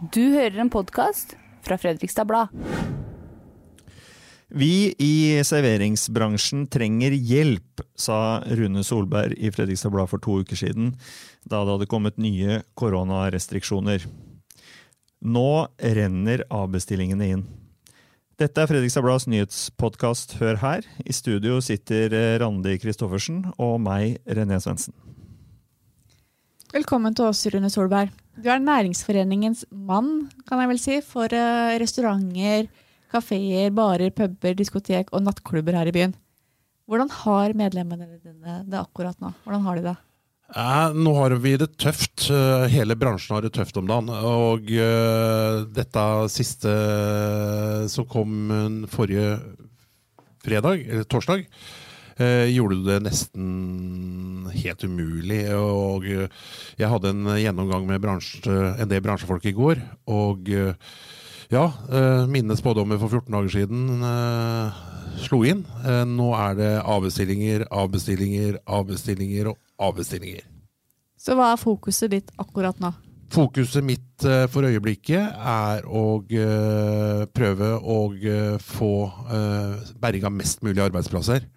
Du hører en podkast fra Fredrikstad Blad. Vi i serveringsbransjen trenger hjelp, sa Rune Solberg i Fredrikstad Blad for to uker siden, da det hadde kommet nye koronarestriksjoner. Nå renner avbestillingene inn. Dette er Fredrikstad Blads nyhetspodkast Hør her. I studio sitter Randi Christoffersen og meg, René Svendsen. Velkommen til oss, Rune Solberg. Du er næringsforeningens mann, kan jeg vel si, for uh, restauranter, kafeer, barer, puber, diskotek og nattklubber her i byen. Hvordan har medlemmene dine det akkurat nå? Hvordan har de det? Eh, nå har vi det tøft. Hele bransjen har det tøft om dagen. Og uh, dette siste som kom forrige fredag, eller torsdag, gjorde det nesten helt umulig. Og jeg hadde en gjennomgang med bransje, en del bransjefolk i går. Og uh, ja, mine spådommer for 14 dager siden slo inn. Nå er det avbestillinger, avbestillinger, avbestillinger og avbestillinger. Så hva er fokuset ditt akkurat nå? Fokuset mitt for øyeblikket er å prøve å få berga mest mulig arbeidsplasser.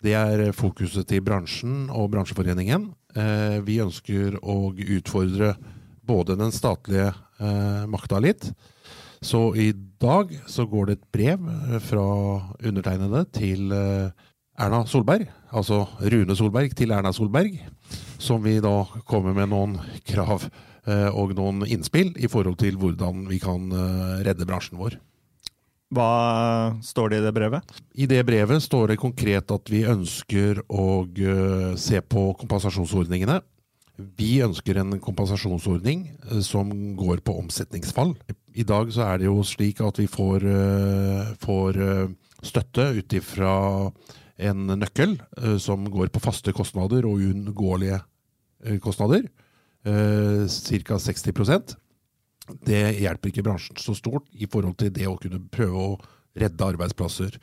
Det er fokuset til bransjen og bransjeforeningen. vi ønsker å utfordre både den statlige makta litt. Så i dag så går det et brev fra undertegnede til Erna Solberg, altså Rune Solberg til Erna Solberg, som vi da kommer med noen krav eh, og noen innspill i forhold til hvordan vi kan eh, redde bransjen vår. Hva står det i det brevet? I det brevet står det konkret at vi ønsker å uh, se på kompensasjonsordningene. Vi ønsker en kompensasjonsordning uh, som går på omsetningsfall. I dag så er det jo slik at vi får, uh, får støtte ut ifra en nøkkel som går på faste kostnader og uunngåelige kostnader. Ca. 60 Det hjelper ikke bransjen så stort i forhold til det å kunne prøve å redde arbeidsplasser.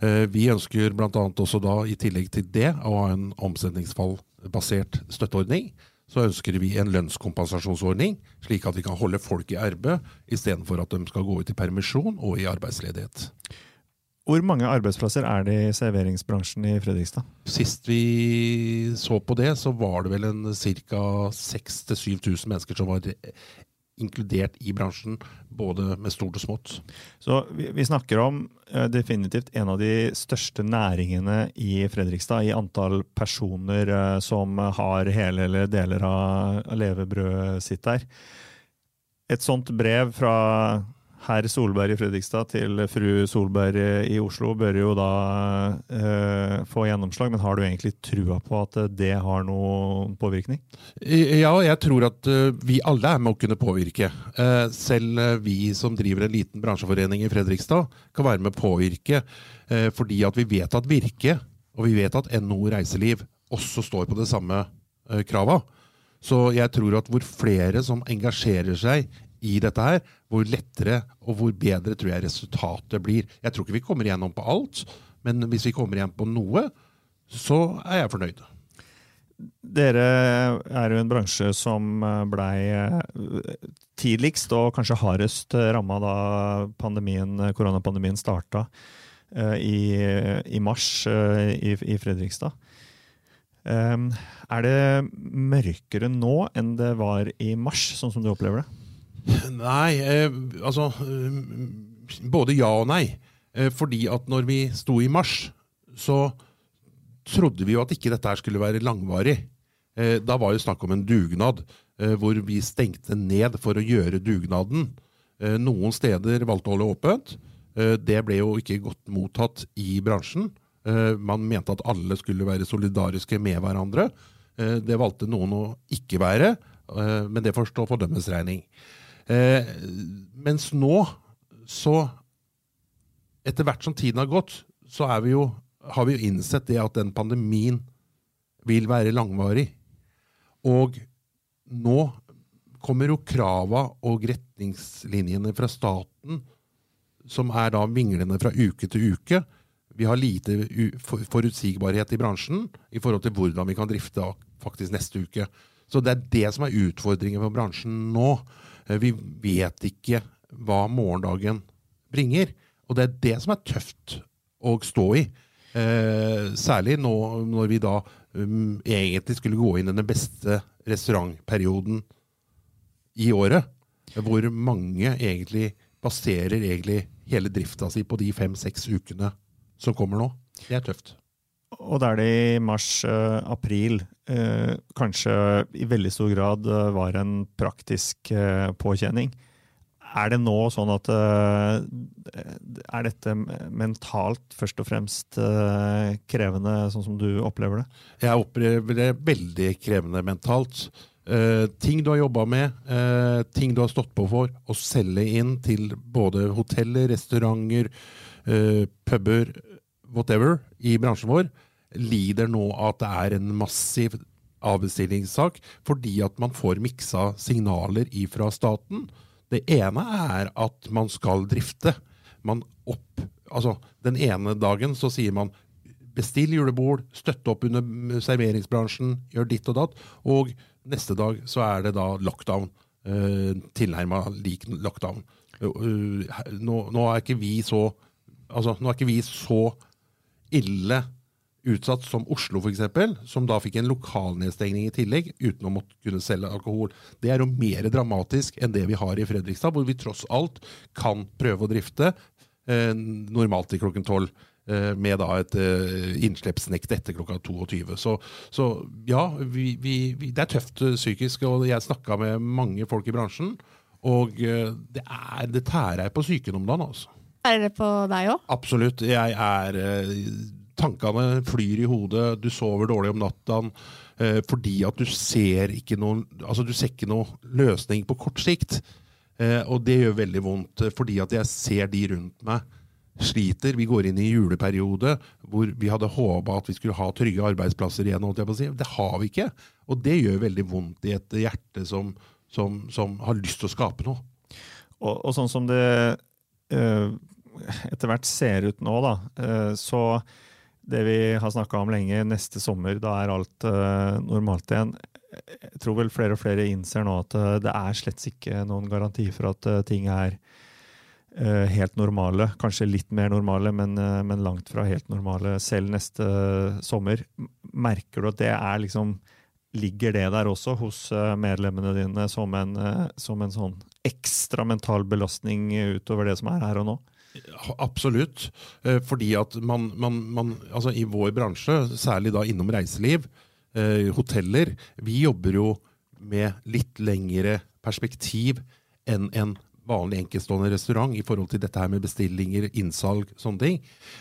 Uh, vi ønsker bl.a. også da, i tillegg til det, å ha en omsetningsfallbasert støtteordning. Så ønsker vi en lønnskompensasjonsordning, slik at vi kan holde folk i arbeid, istedenfor at de skal gå ut i permisjon og i arbeidsledighet. Hvor mange arbeidsplasser er det i serveringsbransjen i Fredrikstad? Sist vi så på det, så var det vel en ca. 6000-7000 mennesker som var inkludert i bransjen, både med stort og smått. Så vi, vi snakker om uh, definitivt en av de største næringene i Fredrikstad i antall personer uh, som har hele eller deler av, levebrødet sitt der. Et sånt brev fra herr Solberg i Fredrikstad til fru Solberg i Oslo bør jo da eh, få gjennomslag, men har du egentlig trua på at det har noen påvirkning? Ja, jeg tror at uh, vi alle er med å kunne påvirke. Selv vi som driver en liten bransjeforening i Fredrikstad, kan være med å påvirke. fordi at vi vet at Virke, og vi vet at NHO Reiseliv også står på det samme krava. Så jeg tror at hvor flere som engasjerer seg i dette her, hvor lettere og hvor bedre tror jeg resultatet blir. Jeg tror ikke vi kommer igjennom på alt, men hvis vi kommer igjen på noe, så er jeg fornøyd. Dere er jo en bransje som blei eh, tidligst og kanskje hardest ramma da pandemien, koronapandemien starta eh, i, i mars eh, i, i Fredrikstad. Er det mørkere nå enn det var i mars, sånn som du opplever det? Nei, eh, altså eh, Både ja og nei. Eh, fordi at når vi sto i mars, så trodde vi jo at ikke dette her skulle være langvarig. Eh, da var jo snakk om en dugnad eh, hvor vi stengte ned for å gjøre dugnaden. Eh, noen steder valgte å holde åpent. det ble jo ikke godt mottatt i bransjen. man mente at alle skulle være solidariske med hverandre. det valgte noen å ikke være, men det får stå for dømmes regning. Eh, mens nå, så Etter hvert som tiden har gått, så vi jo, har vi jo innsett det at den pandemien vil være langvarig. Og nå kommer jo krava og retningslinjene fra staten, som er da vinglende fra uke til uke. Vi har lite forutsigbarhet i bransjen i forhold til hvordan vi kan drifte faktisk neste uke. Så det er det som er utfordringen for bransjen nå. Eh, Vi vet ikke hva morgendagen bringer. Og det er det som er tøft å stå i. Eh, særlig nå når vi da um, egentlig skulle gå inn i den beste restaurantperioden i året. Hvor mange egentlig baserer egentlig hele drifta si på de fem-seks ukene som kommer nå. Det er tøft. Og der det i mars-april eh, kanskje i veldig stor grad eh, var en praktisk eh, påkjenning, er det nå sånn at eh, Er dette mentalt først og fremst eh, krevende, sånn som du opplever det? Jeg opplever det veldig krevende mentalt. Eh, ting du har jobba med, eh, ting du har stått på for, å selge inn til både hoteller, restauranter, eh, puber, whatever, i bransjen vår, lider nå at det er en massiv avbestillingssak, fordi at man får miksa signaler ifra staten. Det ene er at man skal drifte. Man opp, altså, den ene dagen så sier man bestill julebord, støtte opp under serveringsbransjen, gjør ditt og datt. Og neste dag så er det da lockdown. Uh, Tilnærma lik lockdown. Uh, nå, nå, er ikke vi så altså, nå er ikke vi så ille utsatt som Oslo, f.eks., som da fikk en lokalnedstengning i tillegg, uten å måtte kunne selge alkohol. Det er jo mer dramatisk enn det vi har i Fredrikstad, hvor vi tross alt kan prøve å drifte eh, normalt til klokken tolv. Eh, med da et eh, innslippsnekt etter klokka 22. Så, så ja, vi, vi, vi, det er tøft eh, psykisk. og Jeg snakka med mange folk i bransjen, og eh, det, er, det tærer på psyken om dagen. altså. Er det på deg òg? Absolutt. Jeg er eh, Tankene flyr i hodet, du sover dårlig om natta eh, fordi at du ser ikke noen Altså, du ser ikke noen løsning på kort sikt. Eh, og det gjør veldig vondt, fordi at jeg ser de rundt meg sliter. Vi går inn i juleperiode hvor vi hadde håpa at vi skulle ha trygge arbeidsplasser igjen. holdt jeg på å si. Det har vi ikke. Og det gjør veldig vondt i et hjerte som, som, som har lyst til å skape noe. Og, og sånn som det uh, etter hvert ser ut nå, da, uh, så det vi har snakka om lenge, neste sommer, da er alt uh, normalt igjen. Jeg tror vel flere og flere innser nå at det er slett ikke noen garanti for at ting er helt normale, kanskje litt mer normale, men, men, langt fra helt normale selv neste sommer. Merker du at det er liksom Ligger det der også hos medlemmene dine som en, som en sånn ekstra mental belastning utover det som er her og nå? Absolutt. Fordi at man, man, man Altså i vår bransje, særlig da innom reiseliv, hoteller, vi jobber jo med litt lengre perspektiv enn en vanlig enkeltstående restaurant i forhold til dette her med bestillinger, innsalg, sånne ting.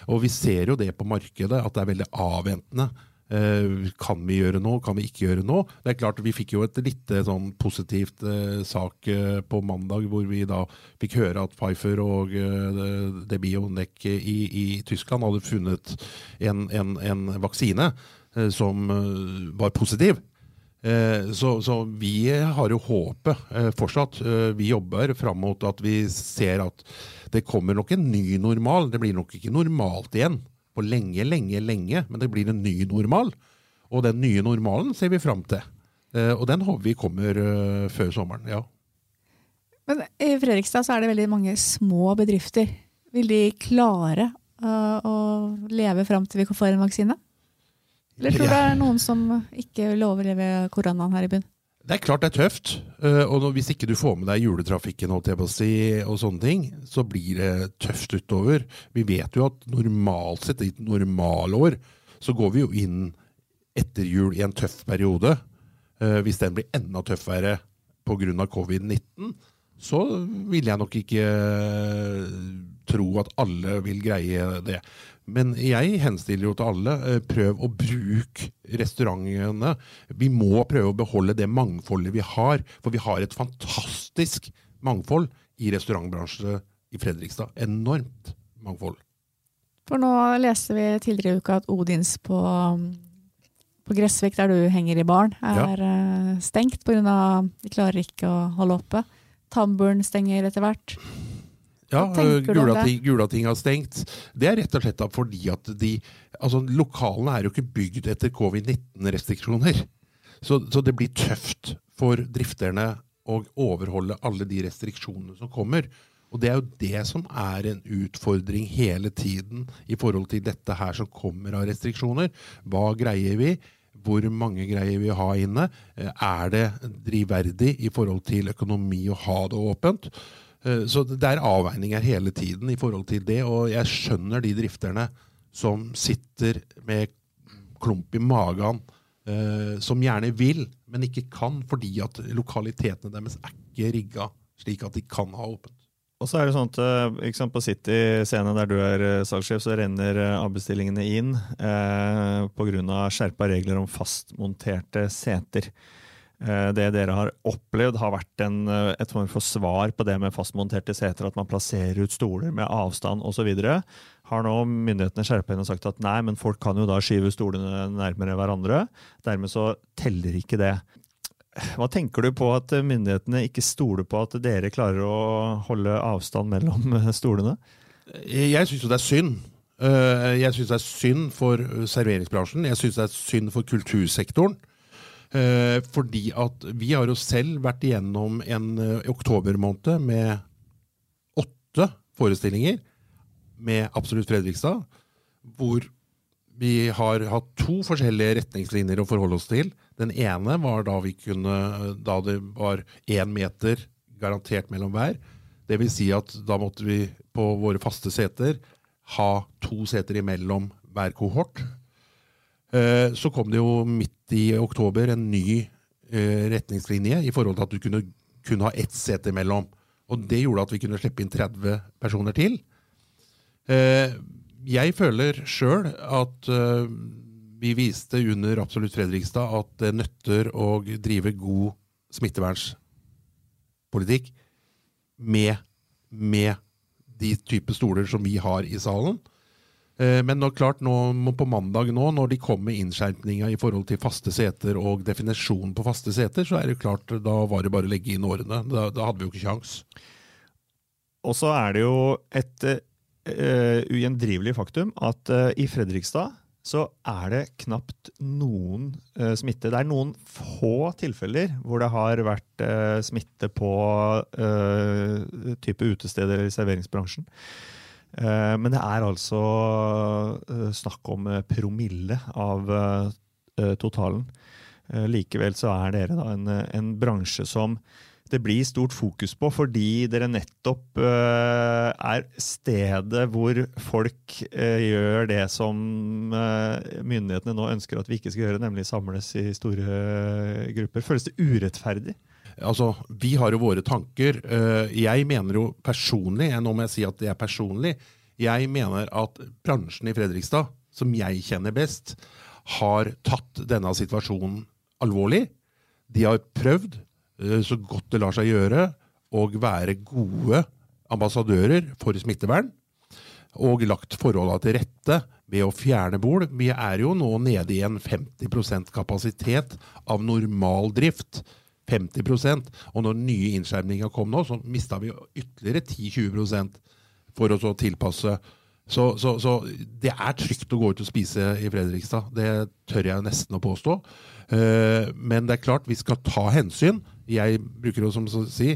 Og vi ser jo det på markedet, at det er veldig avventende. Eh, kan vi gjøre noe, kan vi ikke gjøre noe? Det er klart, Vi fikk jo et litt sånn positivt eh, sak eh, på mandag, hvor vi da fikk høre at Pfeiffer og eh, Debionec i, i Tyskland hadde funnet en, en, en vaksine eh, som eh, var positiv. Eh, så, så, vi har jo håpet fortsatt. Vi jobber fram mot at vi ser at det kommer nok en ny normal. Det blir nok ikke normalt igjen på lenge, lenge, lenge, men det blir en ny normal. Og den nye normalen ser vi fram til. Og den håper vi kommer før sommeren. ja. Men I Fredrikstad så er det veldig mange små bedrifter. Vil de klare å leve fram til vi får en vaksine? Eller tror du det er noen som ikke vil overleve koronaen her i byen? Det er klart det er tøft. Og hvis ikke du får med deg juletrafikken og sånne ting, så blir det tøft utover. Vi vet jo at normalt sett, i et normalår, så går vi jo inn etter jul i en tøff periode. Hvis den blir enda tøffere pga. covid-19, så vil jeg nok ikke tro at alle vil greie det. Men jeg henstiller jo til alle, eh, prøv å bruke restaurantene. Vi må prøve å beholde det mangfoldet vi har, for vi har et fantastisk mangfold i restaurantbransjen i Fredrikstad. Enormt mangfold. For nå leste vi tidligere i uka at Odins på, på Gressvik, der du henger i baren, er ja. Eh, stengt pga. de klarer ikke å holde oppe. Tamburen stenger etter hvert. Ja, Gulating, Gulating har stengt. Det er rett og slett fordi at de altså Lokalene er jo ikke bygd etter covid-19-restriksjoner. Så, så det blir tøft for drifterne å overholde alle de restriksjonene som kommer. Og det er jo det som er en utfordring hele tiden i forhold til dette her som kommer av restriksjoner. Hva greier vi? Hvor mange greier vi å ha inne? Eh, er det drivverdig i forhold til økonomi å ha det åpent? Eh, så det er avveininger hele tiden i forhold til det, og jeg skjønner de drifterne som sitter med klump i magen, eh, som gjerne vil, men ikke kan fordi at lokalitetene deres er ikke rigga slik at de kan ha åpent. Og så er det sånn at eh, På City scene der du er salgssjef, så renner avbestillingene inn eh, pga. skjerpa regler om fastmonterte seter. Eh, det dere har opplevd, har vært en, et form for svar på det med fastmonterte seter, at man plasserer ut stoler med avstand osv. Har nå myndighetene skjerpet inn og sagt at nei, men folk kan jo da skyve stolene nærmere hverandre. Dermed så teller ikke det. Hva tenker du på at myndighetene ikke stoler på at dere klarer å holde avstand mellom stolene? Jeg syns jo det er synd. Eh, jeg syns det er synd for serveringsbransjen. Jeg syns det er synd for kultursektoren. Eh, fordi at vi har jo selv vært igjennom en eh, oktobermåned med åtte forestillinger med Absolutt Fredrikstad, hvor vi har hatt to forskjellige retningslinjer å forholde oss til. Den ene var da, vi kunne, da det var én meter garantert mellom hver. Det vil si at da måtte vi på våre faste seter ha to seter imellom hver kohort. Eh, så kom det jo midt i oktober en ny eh, retningslinje i forhold til at du kunne kun ha ett sete imellom. Og det gjorde at vi kunne slippe inn 30 personer til. Eh, jeg føler sjøl at uh, vi viste under Absolutt Fredrikstad at det nøtter å drive god smittevernspolitikk med, med de type stoler som vi har i salen. Uh, men klart, nå, på mandag nå, når de kom med innskjerpinga i forhold til faste seter og definisjonen på faste seter, så er det klart, da var det bare å legge inn årene. Da, da hadde vi jo ikke kjangs. Og så er det jo et uh, ugjendrivelig faktum at uh, i Fredrikstad så er det knapt noen uh, smitte. Det er noen få tilfeller hvor det har vært smitte på type utesteder eller serveringsbransjen. Men det er altså snakk om promille av totalen. likevel så er dere da en, en bransje som det blir stort fokus på, fordi dere nettopp uh, er stedet hvor folk uh, gjør det som uh, myndighetene nå ønsker at vi ikke skal gjøre, nemlig samles i store grupper. Føles det urettferdig? Altså, Vi har jo våre tanker. Jeg mener jo personlig, nå må jeg si at det er personlig, jeg mener at bransjen i Fredrikstad, som jeg kjenner best, har tatt denne situasjonen alvorlig. De har prøvd, Eh, så godt det lar seg gjøre, å være gode ambassadører for smittevern. Og lagt forholdene til rette ved å fjerne bol. Vi er jo nå nede i en 50% kapasitet av normal drift. 50% Og når nye innskjerminger kom nå, så mista vi ytterligere 10-20% for å tilpasse. Så, så, så, det er trygt å gå ut og spise i Fredrikstad. Det tør jeg nesten å påstå. Eh, men det er klart, vi skal ta hensyn. Jeg bruker å si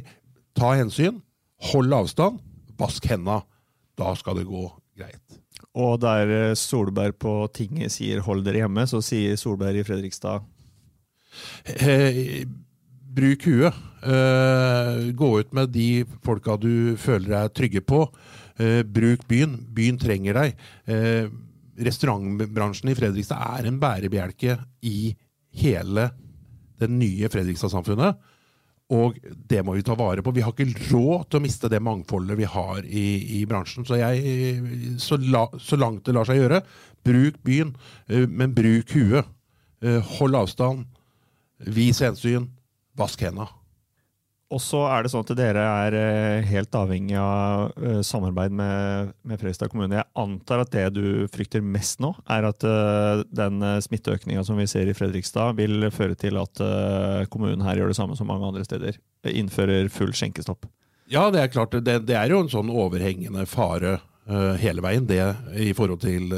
ta hensyn, hold avstand, vask henda. Da skal det gå greit. Og der eh, Solberg på tinget sier 'hold dere hjemme', så sier Solberg i Fredrikstad eh, Bruk huet. Uh, gå ut med de folka du føler deg trygge på. Uh, bruk byen. Byen trenger deg. Uh, restaurantbransjen i Fredrikstad er en bærebjelke i hele det nye Fredrikstad-samfunnet. Og det må vi ta vare på. Vi har ikke råd til å miste det mangfoldet vi har i, i bransjen. Så, jeg, så, la, så, langt det lar seg gjøre, bruk byen, men bruk huet. Hold avstand, vis hensyn, vask hendene. Og så er det sånn at dere er eh, helt avhengig av eh, samarbeid med, med Fredrikstad kommune. Jeg antar at det du frykter mest nå, er at uh, den smitteøkninga som vi ser i Fredrikstad, vil føre til at kommunen her gjør det samme som mange andre steder. Innfører full skjenkestopp. Ja, det er klart. Det, det er jo en sånn overhengende fare hele veien, det i forhold til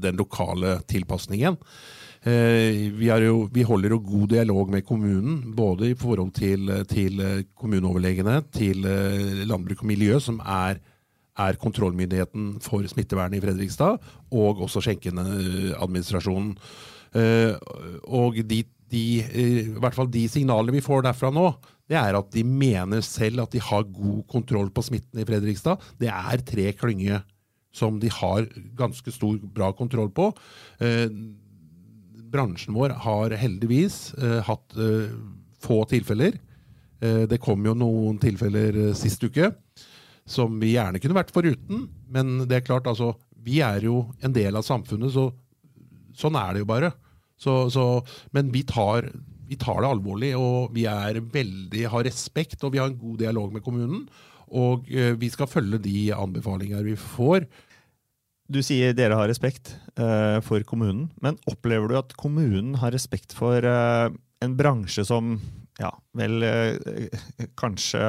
den lokale tilpasningen. Eh, vi, jo, vi, holder jo god dialog med kommunen, både i forhold til, til kommuneoverlegene, til landbruk og miljø, som er, er kontrollmyndigheten for smittevernet i Fredrikstad, og også skjenkeadministrasjonen. Og de, de, i hvert fall de signalene vi får derfra nå, det er at de mener selv at de har god kontroll på smitten i Fredrikstad. Det er tre klynger som de har ganske stor, bra kontroll på. Bransjen vår har heldigvis eh, hatt eh, få tilfeller. Eh, det kom jo noen tilfeller sist uke som vi gjerne kunne vært foruten. Men det er klart, altså, vi er jo en del av samfunnet, så sånn er det jo bare. Så, så, men vi tar, vi tar, det alvorlig, og vi veldig, har respekt og vi har en god dialog med kommunen. Og vi skal følge de anbefalinger vi får. Du sier dere har respekt uh, for kommunen, men opplever du at kommunen har respekt for uh, en bransje som ja, vel uh, kanskje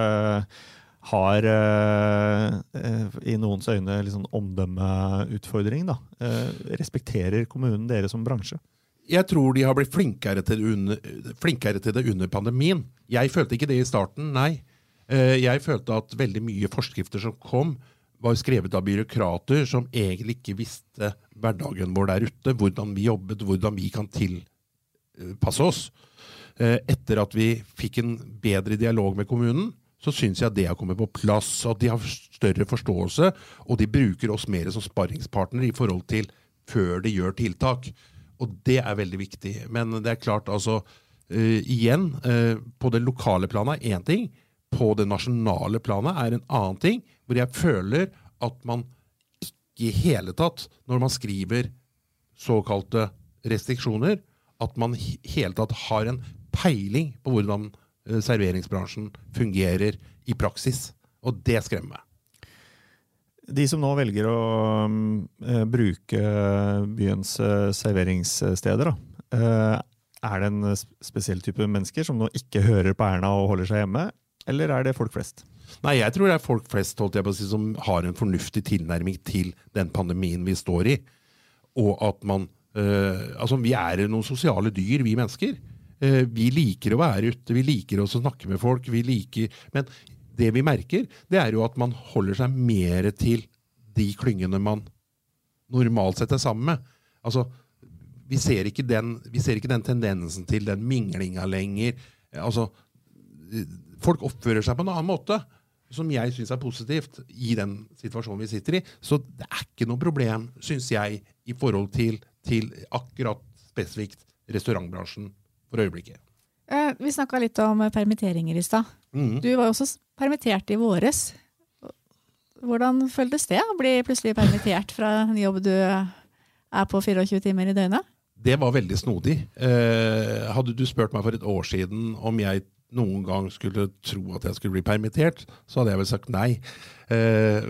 har i noens øyne liksom omdømmeutfordring? da? respekterer kommunen dere som bransje? Jeg tror de har blitt flinkere til, under, flinkere til, det under pandemien. Jeg følte ikke det i starten, nei. Jeg følte at veldig mye forskrifter som kom, var skrevet av byråkrater som egentlig ikke visste hverdagen vår der ute, hvordan vi jobbet, hvordan vi kan tilpasse oss. Eh, etter at vi fikk en bedre dialog med kommunen, så syns jeg det har kommet på plass. At de har større forståelse, og de bruker oss mer som sparringspartner i forhold til før de gjør tiltak. Og det er veldig viktig. Men det er klart, altså uh, Igjen, uh, på det lokale planet er én ting. På det nasjonale planet er en annen ting hvor jeg føler at man ikke i hele tatt, når man skriver såkalte restriksjoner, at man i hele tatt har en peiling på hvordan eh, serveringsbransjen fungerer i praksis. Og det skremmer meg. De som nå velger å uh, bruke byens uh, serveringssteder, da, uh, er det en spesiell type mennesker som nå ikke hører på Erna og holder seg hjemme, eller er det folk flest? Nei, jeg tror det er folk flest holdt jeg på å si, som har en fornuftig tilnærming til den pandemien vi står i. Og at man øh, Altså, vi er noen sosiale dyr, vi mennesker. Uh, vi liker å være ute, vi liker å snakke med folk. vi liker, Men det vi merker, det er jo at man holder seg mer til de klyngene man normalt sett er sammen med. Altså, vi ser ikke den, ser ikke den tendensen til den minglinga lenger. Altså, folk oppfører seg på en annen måte som jeg syns er positivt i den situasjonen vi sitter i. Så det er ikke noe problem, syns jeg, i forhold til, til akkurat spesifikt restaurantbransjen for øyeblikket. Eh, vi snakka litt om permitteringer i stad. Mm. Du var jo også permittert i våres. Hvordan føltes det å bli plutselig permittert fra en jobb du er på 24 timer i døgnet? Det var veldig snodig. Eh, hadde du spurt meg for et år siden om jeg noen gang skulle tro at jeg skulle bli permittert, så hadde jeg vel sagt nei. Eh,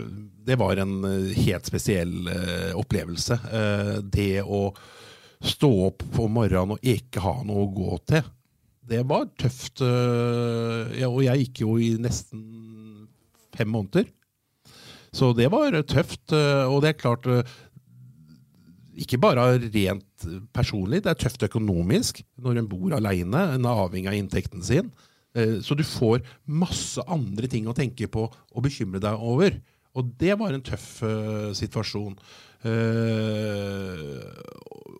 det var en eh, helt spesiell eh, opplevelse. Det å stå opp på morgenen og ikke ha noe å gå til, det var tøft. Og jeg gikk jo i nesten fem måneder. Så det var tøft. Og det er klart ikke bare rent personlig, det er tøft økonomisk når en bor aleine, en er avhengig av inntekten sin. Eh, så du får masse andre ting å tenke på og bekymre deg over. Og det var en tøff uh, situasjon. Uh,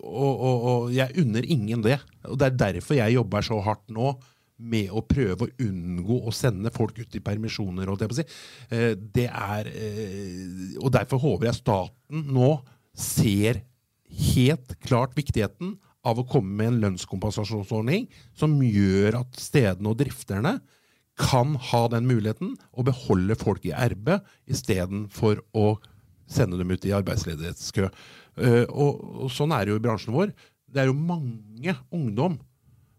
og, og, og, jeg unner ingen det. Og det er derfor jeg jobber så hardt nå med å prøve å unngå å sende folk ut i permisjoner. Si. Uh, det er, og derfor håper jeg staten nå ser helt klart viktigheten av å komme med en lønnskompensasjonsordning som gjør at stedene og drifterne kan ha den muligheten å beholde folk i arbeid istedenfor å sende dem ut i arbeidsledighetskø. Uh, og, og, sånn er det jo i bransjen vår. Det er jo mange ungdom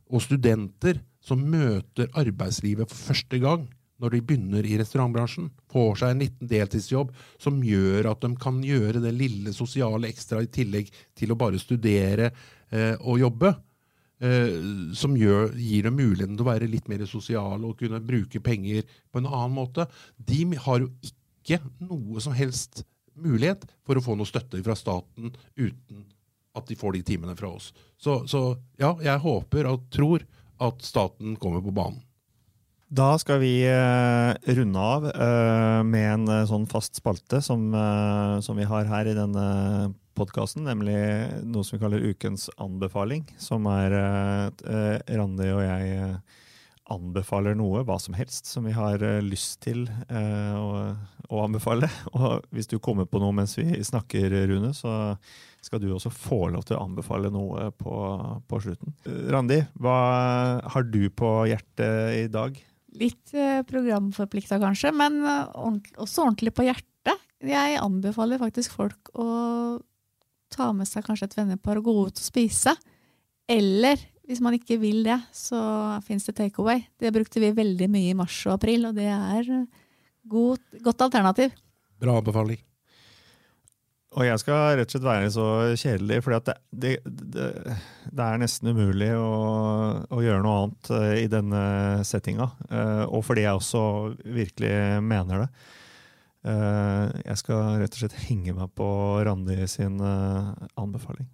og studenter som møter arbeidslivet for første gang når de begynner i restaurantbransjen. Får seg en liten deltidsjobb som gjør at de kan gjøre det lille sosiale ekstra i tillegg til å bare studere eh, og jobbe. Eh, som gjør, gir dem muligheten til å være litt mer sosiale og kunne bruke penger på en annen måte. De har jo ikke noe som helst mulighet for å få noe støtte fra staten uten at de får de timene fra oss. Så, så ja, jeg håper og tror at staten kommer på banen. Da skal vi eh, runde av eh, med en eh, sånn fast spalte som, som vi har her i denne podkasten, nemlig noe som vi kaller Ukens anbefaling. Som er at Randi og jeg anbefaler noe, hva som helst, som vi har lyst til å, å anbefale. Og hvis du kommer på noe mens vi snakker, Rune, så skal du også få lov til å anbefale noe på, på slutten. Randi, hva har du på hjertet i dag? Litt eh, programforplikta kanskje, men eh, også ordentlig på hjertet. Jeg anbefaler faktisk folk å ta med seg kanskje et vennepar og gå ut og spise. Eller hvis man ikke vil det, så fins det takeaway. Det brukte vi veldig mye i mars og april, og det er et god, godt alternativ. Bra anbefaling. Og jeg skal rett og slett være så kjedelig, for det, det, det, det er nesten umulig å, å gjøre noe annet eh, i denne settinga. eh, Og fordi jeg også virkelig mener det. Eh, Jeg skal rett og slett henge meg på Randi sin anbefaling.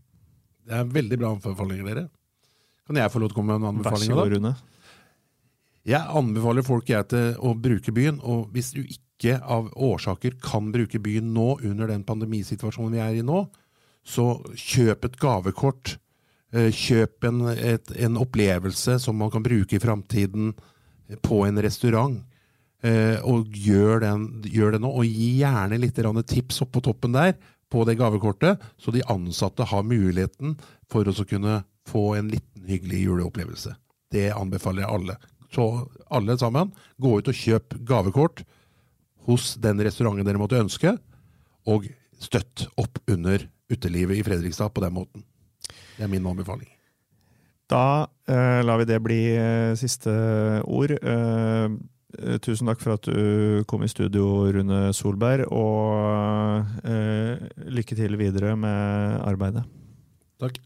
Det er veldig bra anbefalinger, dere. Kan jeg få lov til å komme med en Vær anbefaling? så god, Rune. Jeg anbefaler folk jeg til å bruke byen, og hvis du ikke av årsaker kan bruke byen nå under den pandemisituasjonen vi er i nå, så kjøp et gavekort. Eh, Kjøp en, et, en opplevelse som man kan bruke i framtiden på en restaurant. Eh, og gjør, den, gjør det nå, og gi gjerne litt tips opp på toppen der på det gavekortet, så de ansatte har muligheten for å kunne få en liten hyggelig juleopplevelse. Det anbefaler jeg alle. Så alle sammen, gå ut og kjøp gavekort hos den restauranten dere måtte ønske, og støtt opp under utelivet i Fredrikstad på den måten. Det er min anbefaling. Da eh, lar vi det bli eh, siste ord. Eh, tusen takk for at du kom i studio, Rune Solberg, og eh, lykke til videre med arbeidet. Takk.